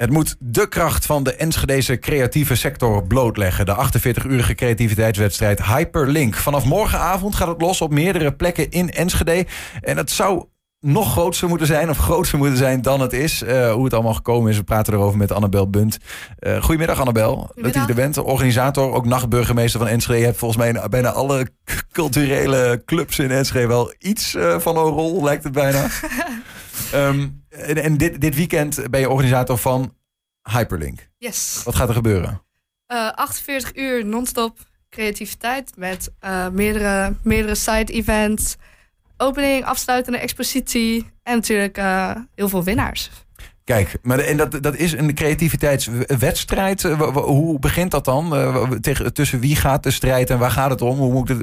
Het moet de kracht van de Enschedese creatieve sector blootleggen. De 48-urige creativiteitswedstrijd Hyperlink. Vanaf morgenavond gaat het los op meerdere plekken in Enschede. En het zou nog groter moeten zijn of groter moeten zijn dan het is. Uh, hoe het allemaal gekomen is, we praten erover met Annabel Bunt. Uh, goedemiddag Annabel, goedemiddag. dat je er bent. Organisator, ook nachtburgemeester van Enschede. Je hebt volgens mij in bijna alle culturele clubs in Enschede wel iets uh, van een rol, lijkt het bijna. um, en, en dit, dit weekend ben je organisator van Hyperlink. Yes. Wat gaat er gebeuren? Uh, 48 uur non-stop creativiteit met meerdere, meerdere side-events, opening, afsluitende expositie en natuurlijk uh, heel veel winnaars. Kijk, maar en dat, dat is een creativiteitswedstrijd. Hoe begint dat dan? Tegen, tussen wie gaat de strijd en waar gaat het om? Hoe, moet het,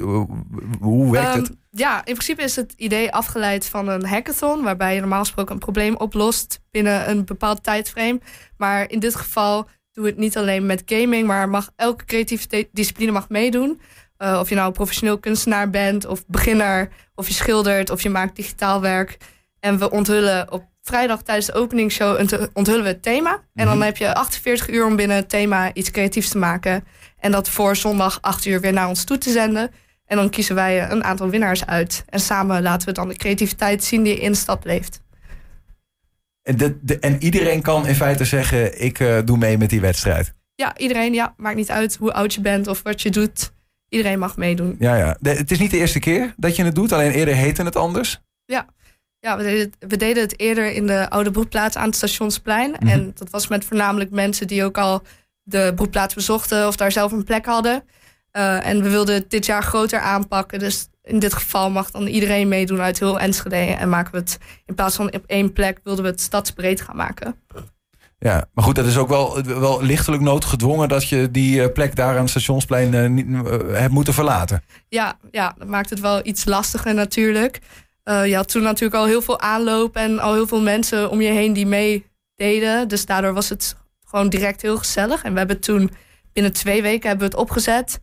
hoe werkt het? Um, ja, in principe is het idee afgeleid van een hackathon, waarbij je normaal gesproken een probleem oplost binnen een bepaald tijdframe. Maar in dit geval doen we het niet alleen met gaming, maar mag elke creatieve discipline mag meedoen. Uh, of je nou professioneel kunstenaar bent, of beginner, of je schildert, of je maakt digitaal werk. En we onthullen op vrijdag tijdens de openingsshow onthullen we het thema. Mm -hmm. En dan heb je 48 uur om binnen het thema iets creatiefs te maken. En dat voor zondag 8 uur weer naar ons toe te zenden. En dan kiezen wij een aantal winnaars uit. En samen laten we dan de creativiteit zien die in de stad leeft. En, de, de, en iedereen kan in feite zeggen: ik uh, doe mee met die wedstrijd. Ja, iedereen. Ja, maakt niet uit hoe oud je bent of wat je doet. Iedereen mag meedoen. Ja, ja. De, het is niet de eerste keer dat je het doet, alleen eerder heette het anders. Ja, ja we, deden het, we deden het eerder in de oude broedplaats aan het stationsplein. Mm -hmm. En dat was met voornamelijk mensen die ook al de broedplaats bezochten of daar zelf een plek hadden. Uh, en we wilden het dit jaar groter aanpakken. Dus in dit geval mag dan iedereen meedoen uit heel Enschede. En maken we het in plaats van op één plek wilden we het stadsbreed gaan maken. Ja, maar goed, dat is ook wel, wel lichtelijk noodgedwongen dat je die plek daar aan het stationsplein uh, niet, uh, hebt moeten verlaten. Ja, ja, dat maakt het wel iets lastiger natuurlijk. Uh, je had toen natuurlijk al heel veel aanloop en al heel veel mensen om je heen die meededen. Dus daardoor was het gewoon direct heel gezellig. En we hebben toen binnen twee weken hebben we het opgezet.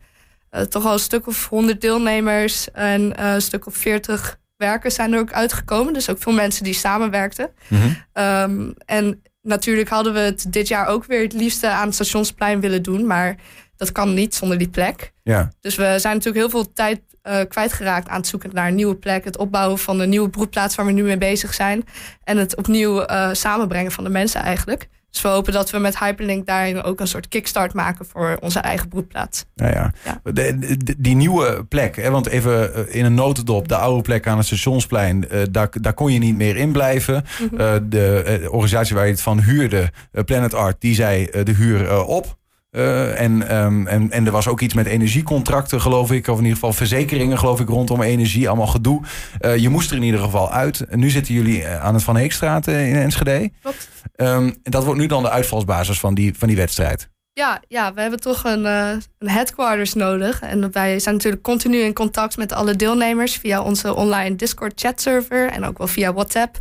Toch al een stuk of 100 deelnemers en een stuk of 40 werkers zijn er ook uitgekomen. Dus ook veel mensen die samenwerkten. Mm -hmm. um, en natuurlijk hadden we het dit jaar ook weer het liefste aan het stationsplein willen doen. Maar dat kan niet zonder die plek. Ja. Dus we zijn natuurlijk heel veel tijd uh, kwijtgeraakt aan het zoeken naar een nieuwe plek. Het opbouwen van een nieuwe broedplaats waar we nu mee bezig zijn. En het opnieuw uh, samenbrengen van de mensen eigenlijk. Dus we hopen dat we met Hyperlink daarin ook een soort kickstart maken voor onze eigen broedplaats. Ja, ja. Ja. De, de- die nieuwe plek, hè, want even eh, in een notendop, de oude plek aan het stationsplein, eh, daar, daar kon je niet meer in blijven. Mhm. Eh, de organisatie waar je het van huurde, Planet Art, die zei de huur op. Eh, en, ehm, en, en er was ook iets met energiecontracten, geloof ik. Of in ieder geval verzekeringen, geloof ik, rondom energie. Allemaal gedoe. Eh, je moest er in ieder geval uit. En nu zitten jullie eh, aan het Van Heekstraat in Enschede. Klopt. Ehm, dat wordt nu dan de uitvalsbasis van die, van die wedstrijd. Ja, ja, we hebben toch een, eh, een headquarters nodig. En wij zijn natuurlijk continu in contact met alle deelnemers via onze online Discord chatserver en ook wel via WhatsApp.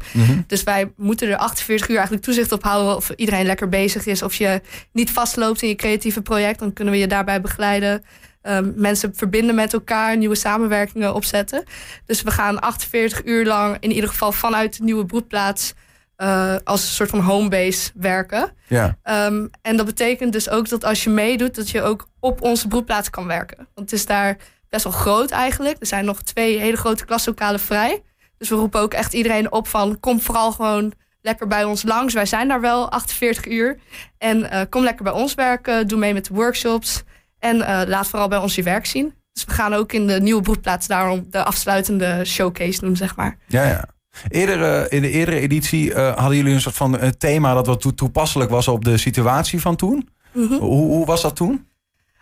Dus wij moeten er 48 uur eigenlijk toezicht op houden of iedereen lekker bezig is. Of je niet vastloopt in je creatieve project, dan kunnen we je daarbij begeleiden. Um, mensen verbinden met elkaar, nieuwe samenwerkingen opzetten. Dus we gaan 48 uur lang in ieder geval vanuit de nieuwe broedplaats uh, als een soort van homebase werken. Ja. Um, en dat betekent dus ook dat als je meedoet, dat je ook op onze broedplaats kan werken. Want het is daar best wel groot eigenlijk. Er zijn nog twee hele grote klaslokalen vrij. Dus we roepen ook echt iedereen op van kom vooral gewoon lekker bij ons langs. Wij zijn daar wel 48 uur. En uh, kom lekker bij ons werken. Doe mee met de workshops. En uh, laat vooral bij ons je werk zien. Dus we gaan ook in de nieuwe broedplaats daarom de afsluitende showcase doen, zeg maar. Ja, ja. Eerder, in de eerdere editie uh, hadden jullie een soort van uh, thema dat wat to toepasselijk was op de situatie van toen. Mm -hmm. hoe, hoe, was dat toen?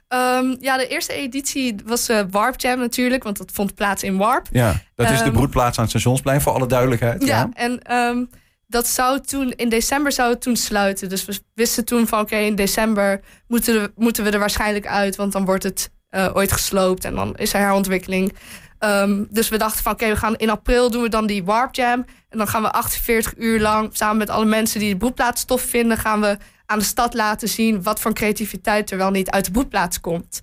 Um, ja, de eerste editie was Warp Jam natuurlijk, want dat vond plaats in Warp. Ja, dat is Um, de broedplaats aan het stationsplein, voor alle duidelijkheid. Ja, en um, dat zou toen, in december zou het toen sluiten. Dus we wisten toen van oké, okay, in december moeten, we, moeten we er waarschijnlijk uit, want dan wordt het ooit gesloopt en dan is er herontwikkeling. Um, dus we dachten van oké, we gaan in april doen we dan die Warp Jam. En dan gaan we 48 uur lang samen met alle mensen die de broedplaats tof vinden, gaan we aan de stad laten zien wat voor creativiteit er wel niet uit de broedplaats komt.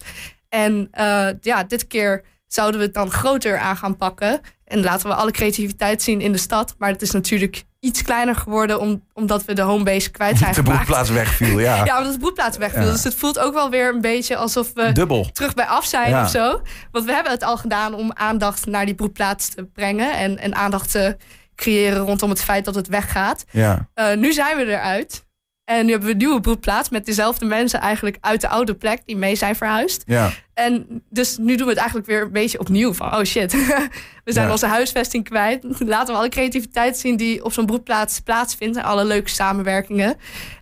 En uh, ja, dit keer zouden we het dan groter aan gaan pakken. En laten we alle creativiteit zien in de stad. Maar het is natuurlijk iets kleiner geworden om, omdat we de homebase kwijt zijn de broedplaats wegviel, ja. Ja, omdat de broedplaats wegviel. Ja. Dus het voelt ook wel weer een beetje alsof we Dubbel. terug bij af zijn Ja. of zo. Want we hebben het al gedaan om aandacht naar die broedplaats te brengen. En, en aandacht te creëren rondom het feit dat het weggaat. Ja. Eh, nu zijn we eruit. En nu hebben we een nieuwe broedplaats met dezelfde mensen eigenlijk uit de oude plek die mee zijn verhuisd. Ja. En dus nu doen we het eigenlijk weer een beetje opnieuw. Van, oh shit, we zijn Ja. onze huisvesting kwijt. Laten we alle creativiteit zien die op zo'n broedplaats plaatsvindt. En alle leuke samenwerkingen.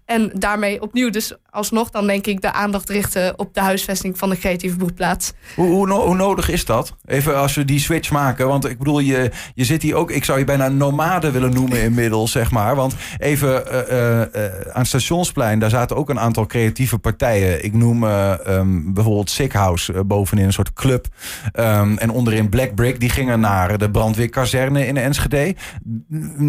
En daarmee opnieuw dus alsnog dan denk ik de aandacht richten op de huisvesting van de creatieve broedplaats. Hoe, hoe, hoe nodig is dat? Even als we die switch maken. Want ik bedoel, je, je zit hier ook... Ik zou je bijna nomade willen noemen inmiddels, zeg maar. Want even eh, eh, aan Stationsplein... daar zaten ook een aantal creatieve partijen. Ik noem eh, ehm, bijvoorbeeld Sick House bovenin, een soort club. Ehm, en onderin Black Brick. Die gingen naar de brandweerkazerne in Enschede.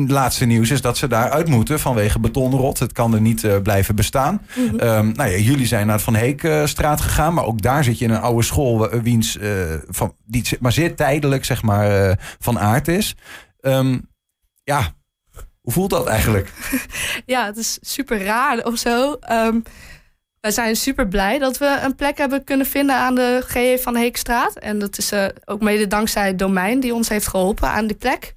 Laatste nieuws is dat ze daar uit moeten vanwege betonrot. Het kan er niet blijven bestaan. Ehm, nou ja, jullie zijn naar Van Heekstraat gegaan, maar ook daar zit je in een oude school eh, wiens eh, van, die maar zeer tijdelijk zeg maar eh, van aard is. Ehm, ja, hoe voelt dat eigenlijk? Ja, het is super raar of zo. Ehm, wij zijn super blij dat we een plek hebben kunnen vinden aan de GE van Heekstraat. En dat is eh, ook mede dankzij het domein die ons heeft geholpen aan die plek.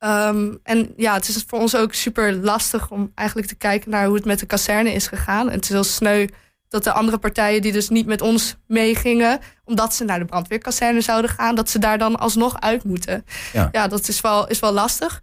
Ehm, en ja, het is voor ons ook super lastig om eigenlijk te kijken naar hoe het met de kazerne is gegaan. En het is heel sneu dat de andere partijen die dus niet met ons meegingen, omdat ze naar de brandweerkazerne zouden gaan, dat ze daar dan alsnog uit moeten. Ja. Ja, dat is wel, is wel lastig.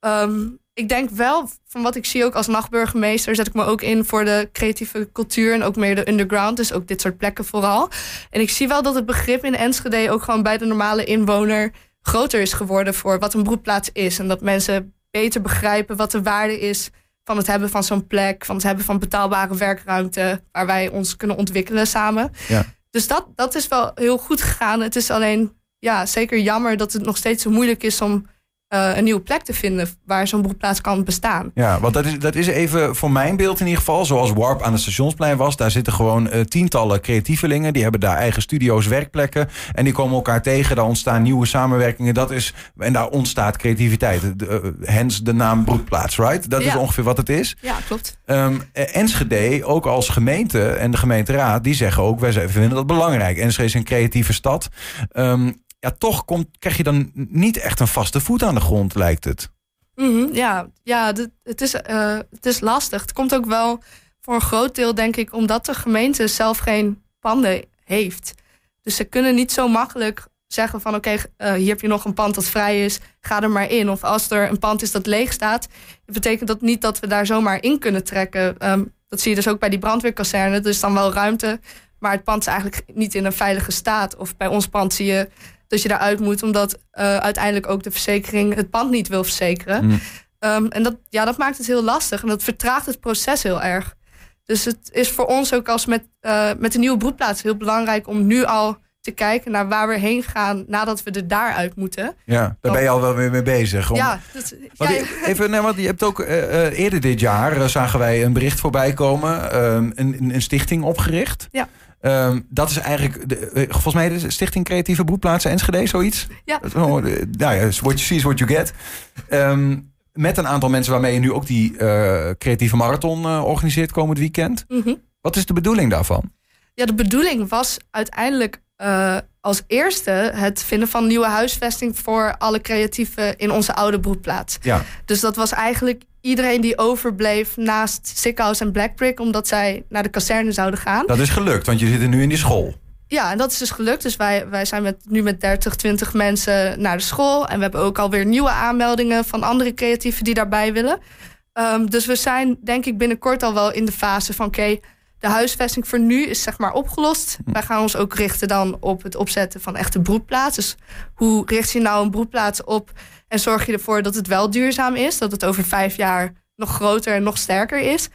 Ehm, ik denk wel, van wat ik zie ook als nachtburgemeester, zet ik me ook in voor de creatieve cultuur en ook meer de underground. Dus ook dit soort plekken vooral. En ik zie wel dat het begrip in Enschede ook gewoon bij de normale inwoner groter is geworden voor wat een broedplaats is. En dat mensen beter begrijpen wat de waarde is van het hebben van zo'n plek, van het hebben van betaalbare werkruimte waar wij ons kunnen ontwikkelen samen. Ja. Dus dat, dat is wel heel goed gegaan. Het is alleen ja, zeker jammer dat het nog steeds zo moeilijk is om eh, een nieuwe plek te vinden waar zo'n broedplaats kan bestaan. Ja, want dat is, dat is even voor mijn beeld in ieder geval. Zoals Warp aan het stationsplein was. Daar zitten gewoon eh, tientallen creatievelingen. Die hebben daar eigen studio's, werkplekken. En die komen elkaar tegen. Daar ontstaan nieuwe samenwerkingen. Dat is, en daar ontstaat creativiteit. De, eh, hence de naam Broedplaats, right? Dat is ongeveer wat het is. Ja, klopt. Eh, Enschede, ook als gemeente en de gemeenteraad, die zeggen ook, wij vinden dat belangrijk. Enschede is een creatieve stad. Ehm, ja, toch krijg je dan niet echt een vaste voet aan de grond, lijkt het. Mhm, ja, ja het, is, eh, het is lastig. Het komt ook wel voor een groot deel, denk ik, omdat de gemeente zelf geen panden heeft. Dus ze kunnen niet zo makkelijk zeggen van oké, eh, hier heb je nog een pand dat vrij is, ga er maar in. Of als er een pand is dat leeg staat, betekent dat niet dat we daar zomaar in kunnen trekken. Ehm, dat zie je dus ook bij die brandweerkazerne. Er is dan wel ruimte, maar het pand is eigenlijk niet in een veilige staat. Of bij ons pand zie je dat je daaruit moet, omdat eh, uiteindelijk ook de verzekering het pand niet wil verzekeren. Mm. Ehm, en dat, ja, dat maakt het heel lastig en dat vertraagt het proces heel erg. Dus het is voor ons ook als met, eh, met de nieuwe broedplaats heel belangrijk om nu al te kijken naar waar we heen gaan nadat we er daaruit moeten. Ja, daar ben je al wel weer mee bezig. Om- Ja, dat, ja, even, nee, want je hebt ook eh, eerder dit jaar zagen wij een bericht voorbij komen, ehm, een, een- een stichting opgericht. Ja. Ehm, dat is eigenlijk, de, eh, volgens mij de Stichting Creatieve Broedplaatsen Enschede, zoiets. Ja. Eh, nou ja, what you see is what you get. Ehm, met een aantal mensen waarmee je nu ook die eh, creatieve marathon eh, organiseert komend weekend. mhm. Wat is de bedoeling daarvan? ja, de bedoeling was uiteindelijk als eerste het vinden van nieuwe huisvesting voor alle creatieven in onze oude broedplaats. Ja, Dus dat was eigenlijk iedereen die overbleef naast Sickhouse en Blackbrick, omdat zij naar de kazerne zouden gaan. dat is gelukt, want je zit er nu in die school. Ja, en dat is dus gelukt. Dus wij, wij zijn met, nu met 30, 20 mensen naar de school. En we hebben ook alweer nieuwe aanmeldingen van andere creatieven die daarbij willen. Ehm, dus we zijn denk ik binnenkort al wel in de fase van... oké, de huisvesting voor nu is zeg maar opgelost. Wij gaan ons ook richten dan op het opzetten van echte broedplaats. Dus hoe richt je nou een broedplaats op... en zorg je ervoor dat het wel duurzaam is? Dat het over vijf jaar nog groter en nog sterker is?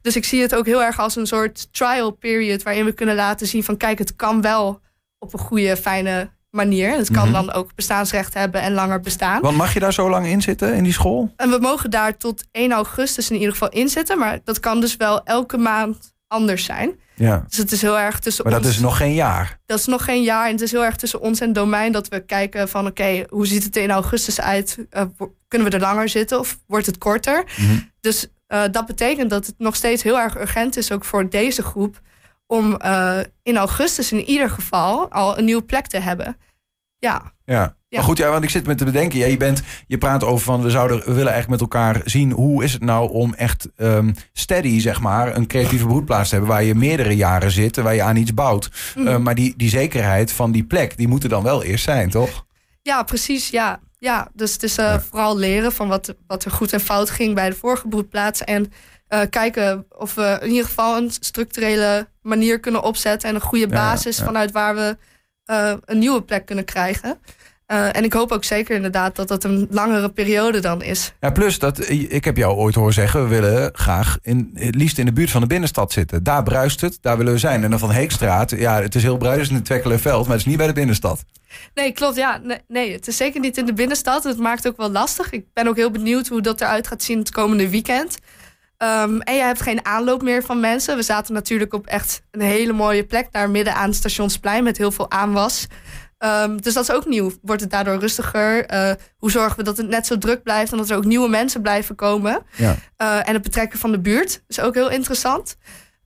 Dus ik zie het ook heel erg als een soort trial period... waarin we kunnen laten zien van... kijk, het kan wel op een goede, fijne manier. Het kan Mhm. dan ook bestaansrecht hebben en langer bestaan. Want mag je daar zo lang in zitten, in die school? En we mogen daar tot 1 augustus in ieder geval in zitten. Maar dat kan dus wel elke maand anders zijn. Ja. Dus het is heel erg tussen Maar ons... dat is nog geen jaar. Dat is nog geen jaar en het is heel erg tussen ons en domein dat we kijken van oké, hoe ziet het er in augustus uit? Uh, kunnen we er langer zitten of wordt het korter? Mhm. Dus uh, dat betekent dat het nog steeds heel erg urgent is, ook voor deze groep, om uh, in augustus in ieder geval al een nieuwe plek te hebben. Ja. Ja. Ja. Maar goed, ja, want ik zit me te bedenken. Ja, je, bent, je praat over van we zouden we willen eigenlijk met elkaar zien hoe is het nou om echt ehm, steady, zeg maar, een creatieve broedplaats te hebben waar je meerdere jaren zit, en waar je aan iets bouwt. Mhm. Uh, maar die, die zekerheid van die plek, die moet er dan wel eerst zijn, toch? Ja, precies. Ja, ja. dus het is uh, Ja. vooral leren van wat, wat er goed en fout ging bij de vorige broedplaats. En uh, kijken of we in ieder geval een structurele manier kunnen opzetten. En een goede basis vanuit waar we een nieuwe plek kunnen krijgen. Uh, en ik hoop ook zeker inderdaad dat dat een langere periode dan is. Ja, plus dat ik heb jou ooit horen zeggen, we willen graag in, het liefst in de buurt van de binnenstad zitten. Daar bruist het, daar willen we zijn. En dan van Heekstraat, ja, het is heel bruisend in het Twekkelenveld, maar het is niet bij de binnenstad. Nee, klopt. Ja, nee, nee, het is zeker niet in de binnenstad. Het maakt ook wel lastig. Ik ben ook heel benieuwd hoe dat eruit gaat zien het komende weekend. Um, en je hebt geen aanloop meer van mensen. We zaten natuurlijk op echt een hele mooie plek daar midden aan het stationsplein met heel veel aanwas. Um, dus dat is ook nieuw. Wordt het daardoor rustiger? Uh, hoe zorgen we dat het net zo druk blijft en dat er ook nieuwe mensen blijven komen? Ja. Uh, en het betrekken van de buurt is ook heel interessant.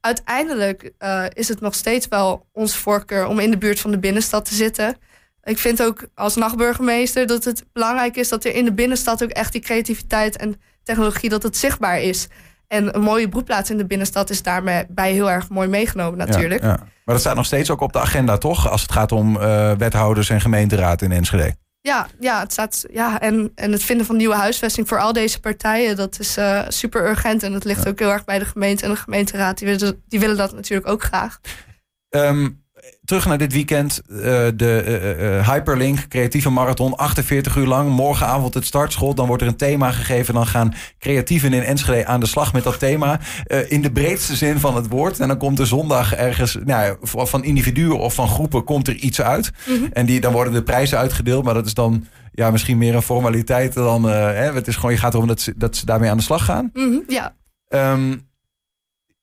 Uiteindelijk uh, is het nog steeds wel onze voorkeur om in de buurt van de binnenstad te zitten. Ik vind ook als nachtburgemeester dat het belangrijk is dat er in de binnenstad ook echt die creativiteit en technologie dat het zichtbaar is. En een mooie broedplaats in de binnenstad is daarmee bij heel erg mooi meegenomen natuurlijk. Ja, ja. Maar dat staat nog steeds ook op de agenda, toch? Als het gaat om uh, wethouders en gemeenteraad in Enschede. Ja, ja, het staat, ja en, en het vinden van nieuwe huisvesting voor al deze partijen, dat is uh, super urgent. En dat ligt Ja. ook heel erg bij de gemeente en de gemeenteraad. Die willen, die willen dat natuurlijk ook graag. Um, terug naar dit weekend. Uh, de uh, Hyperlink, creatieve marathon, 48 uur lang. Morgenavond het startschot. Dan wordt er een thema gegeven. Dan gaan creatieven in Enschede aan de slag met dat thema. Uh, in de breedste zin van het woord. En dan komt er zondag ergens, nou van individuen of van groepen, komt er iets uit. Mhm. Mm -hmm. En die, dan worden de prijzen uitgedeeld. Maar dat is dan ja, misschien meer een formaliteit dan. Hè, het is gewoon, je gaat erom dat ze, dat ze daarmee aan de slag gaan. Mm -hmm, ja. Um,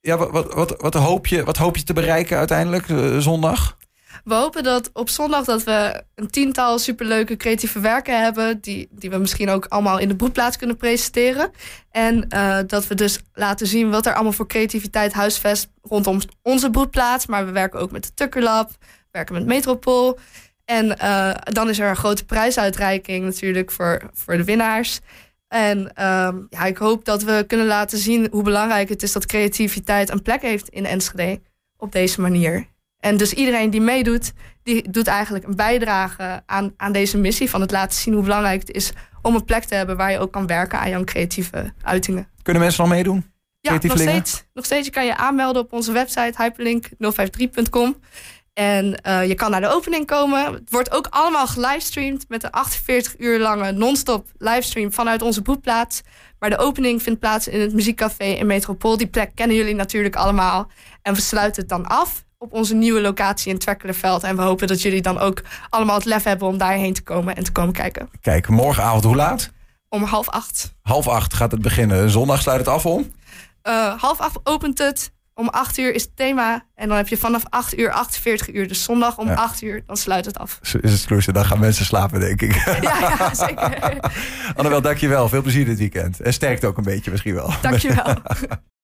ja, wat, wat, wat, hoop je, wat hoop je te bereiken uiteindelijk uh, zondag? We hopen dat op zondag dat we een tiental superleuke creatieve werken hebben... die, die we misschien ook allemaal in de broedplaats kunnen presenteren. En uh, dat we dus laten zien wat er allemaal voor creativiteit huisvest rondom onze broedplaats. Maar we werken ook met de Tukkerlab, we werken met Metropool. En uh, dan is er een grote prijsuitreiking natuurlijk voor, voor de winnaars... En um, ja, ik hoop dat we kunnen laten zien hoe belangrijk het is dat creativiteit een plek heeft in Enschede op deze manier. En dus iedereen die meedoet, die doet eigenlijk een bijdrage aan, aan deze missie van het laten zien hoe belangrijk het is om een plek te hebben waar je ook kan werken aan jouw creatieve uitingen. Kunnen mensen nog meedoen? Ja, nog steeds, nog steeds. Je kan je aanmelden op onze website hyperlink053.com. En uh, je kan naar de opening komen. Het wordt ook allemaal gelivestreamd met een 48 uur lange non-stop livestream vanuit onze boekplaats. Maar de opening vindt plaats in het muziekcafé in Metropool. Die plek kennen jullie natuurlijk allemaal. En we sluiten het dan af op onze nieuwe locatie in Twekkelenveld. En we hopen dat jullie dan ook allemaal het lef hebben om daarheen te komen en te komen kijken. Kijk, morgenavond hoe laat? Om half acht. Half acht gaat het beginnen. Zondag sluit het af om? Uh, half acht opent het. Om 8 uur is het thema. En dan heb je vanaf 8 uur 48 uur. Dus zondag om ja. 8 uur, dan sluit het af. Zo is het kloeien. Dan gaan mensen slapen, denk ik. Ja, ja zeker. Annabel, dankjewel. Veel plezier dit weekend. En sterkt ook een beetje misschien wel. Dankjewel.